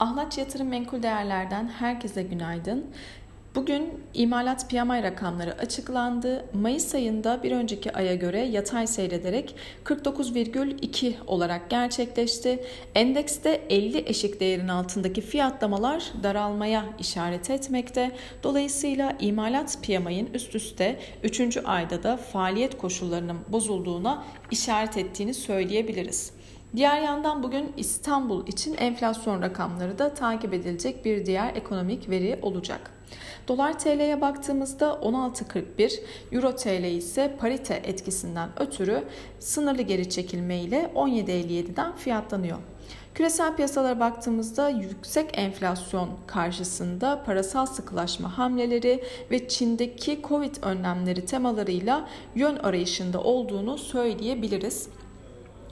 Ahlaç Yatırım Menkul Değerler'den herkese günaydın. Bugün imalat PMI rakamları açıklandı. Mayıs ayında bir önceki aya göre yatay seyrederek 49,2 olarak gerçekleşti. Endekste 50 eşik değerin altındaki fiyatlamalar daralmaya işaret etmekte. Dolayısıyla imalat PMI'nin üst üste 3. ayda da faaliyet koşullarının bozulduğuna işaret ettiğini söyleyebiliriz. Diğer yandan bugün İstanbul için enflasyon rakamları da takip edilecek bir diğer ekonomik veri olacak. Dolar TL'ye baktığımızda 16.41, Euro TL ise parite etkisinden ötürü sınırlı geri çekilme ile 17.57'den fiyatlanıyor. Küresel piyasalara baktığımızda yüksek enflasyon karşısında parasal sıkılaşma hamleleri ve Çin'deki Covid önlemleri temalarıyla yön arayışında olduğunu söyleyebiliriz.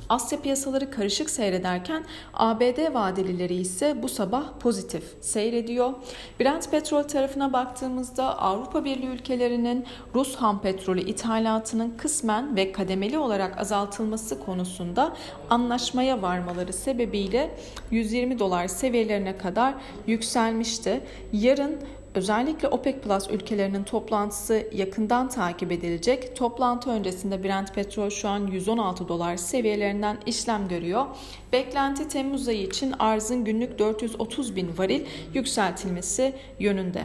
Asya piyasaları karışık seyrederken ABD vadelileri ise bu sabah pozitif seyrediyor. Brent petrol tarafına baktığımızda Avrupa Birliği ülkelerinin Rus ham petrolü ithalatının kısmen ve kademeli olarak azaltılması konusunda anlaşmaya varmaları sebebiyle 120 dolar seviyelerine kadar yükselmişti. Yarın Özellikle OPEC Plus ülkelerinin toplantısı yakından takip edilecek. Toplantı öncesinde Brent petrol şu an 116 dolar seviyelerinden işlem görüyor. Beklenti Temmuz ayı için arzın günlük 430 bin varil yükseltilmesi yönünde.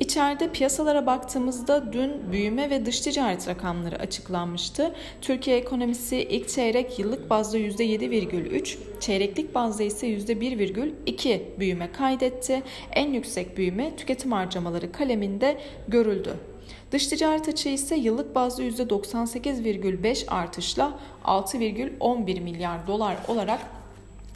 İçeride piyasalara baktığımızda dün büyüme ve dış ticaret rakamları açıklanmıştı. Türkiye ekonomisi ilk çeyrek yıllık bazda %7,3, çeyreklik bazda ise %1,2 büyüme kaydetti. En yüksek büyüme tüketim harcamaları kaleminde görüldü. Dış ticaret açığı ise yıllık bazda %98,5 artışla 6,11 milyar dolar olarak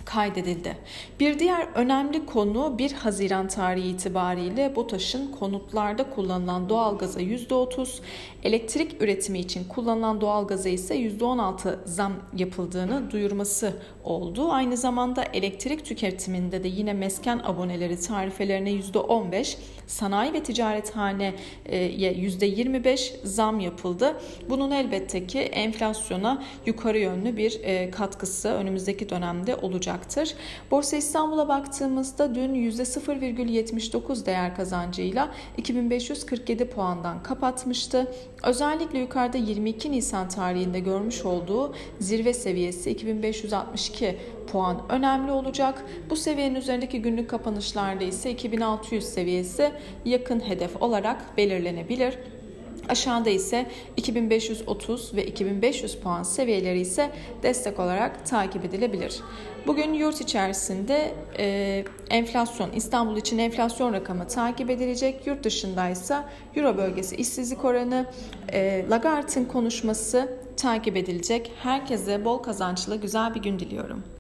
kaydedildi. Bir diğer önemli konu 1 Haziran tarihi itibariyle BOTAŞ'ın konutlarda kullanılan doğalgaza %30, elektrik üretimi için kullanılan doğalgaza ise %16 zam yapıldığını duyurması oldu. Aynı zamanda elektrik tüketiminde de yine mesken aboneleri tarifelerine %15, sanayi ve ticarethaneye %25 zam yapıldı. Bunun elbette ki enflasyona yukarı yönlü bir e, katkısı önümüzdeki dönemde olacaktır. Borsa İstanbul'a baktığımızda dün %0,79 değer kazancıyla 2547 puandan kapatmıştı. Özellikle yukarıda 22 Nisan tarihinde görmüş olduğu zirve seviyesi 2562 puan önemli olacak. Bu seviyenin üzerindeki günlük kapanışlarda ise 2600 seviyesi yakın hedef olarak belirlenebilir. Aşağıda ise 2530 ve 2500 puan seviyeleri ise destek olarak takip edilebilir. Bugün yurt içerisinde e, enflasyon, İstanbul için enflasyon rakamı takip edilecek. Yurt dışında ise Euro bölgesi işsizlik oranı, e, Lagarde'ın konuşması takip edilecek. Herkese bol kazançlı güzel bir gün diliyorum.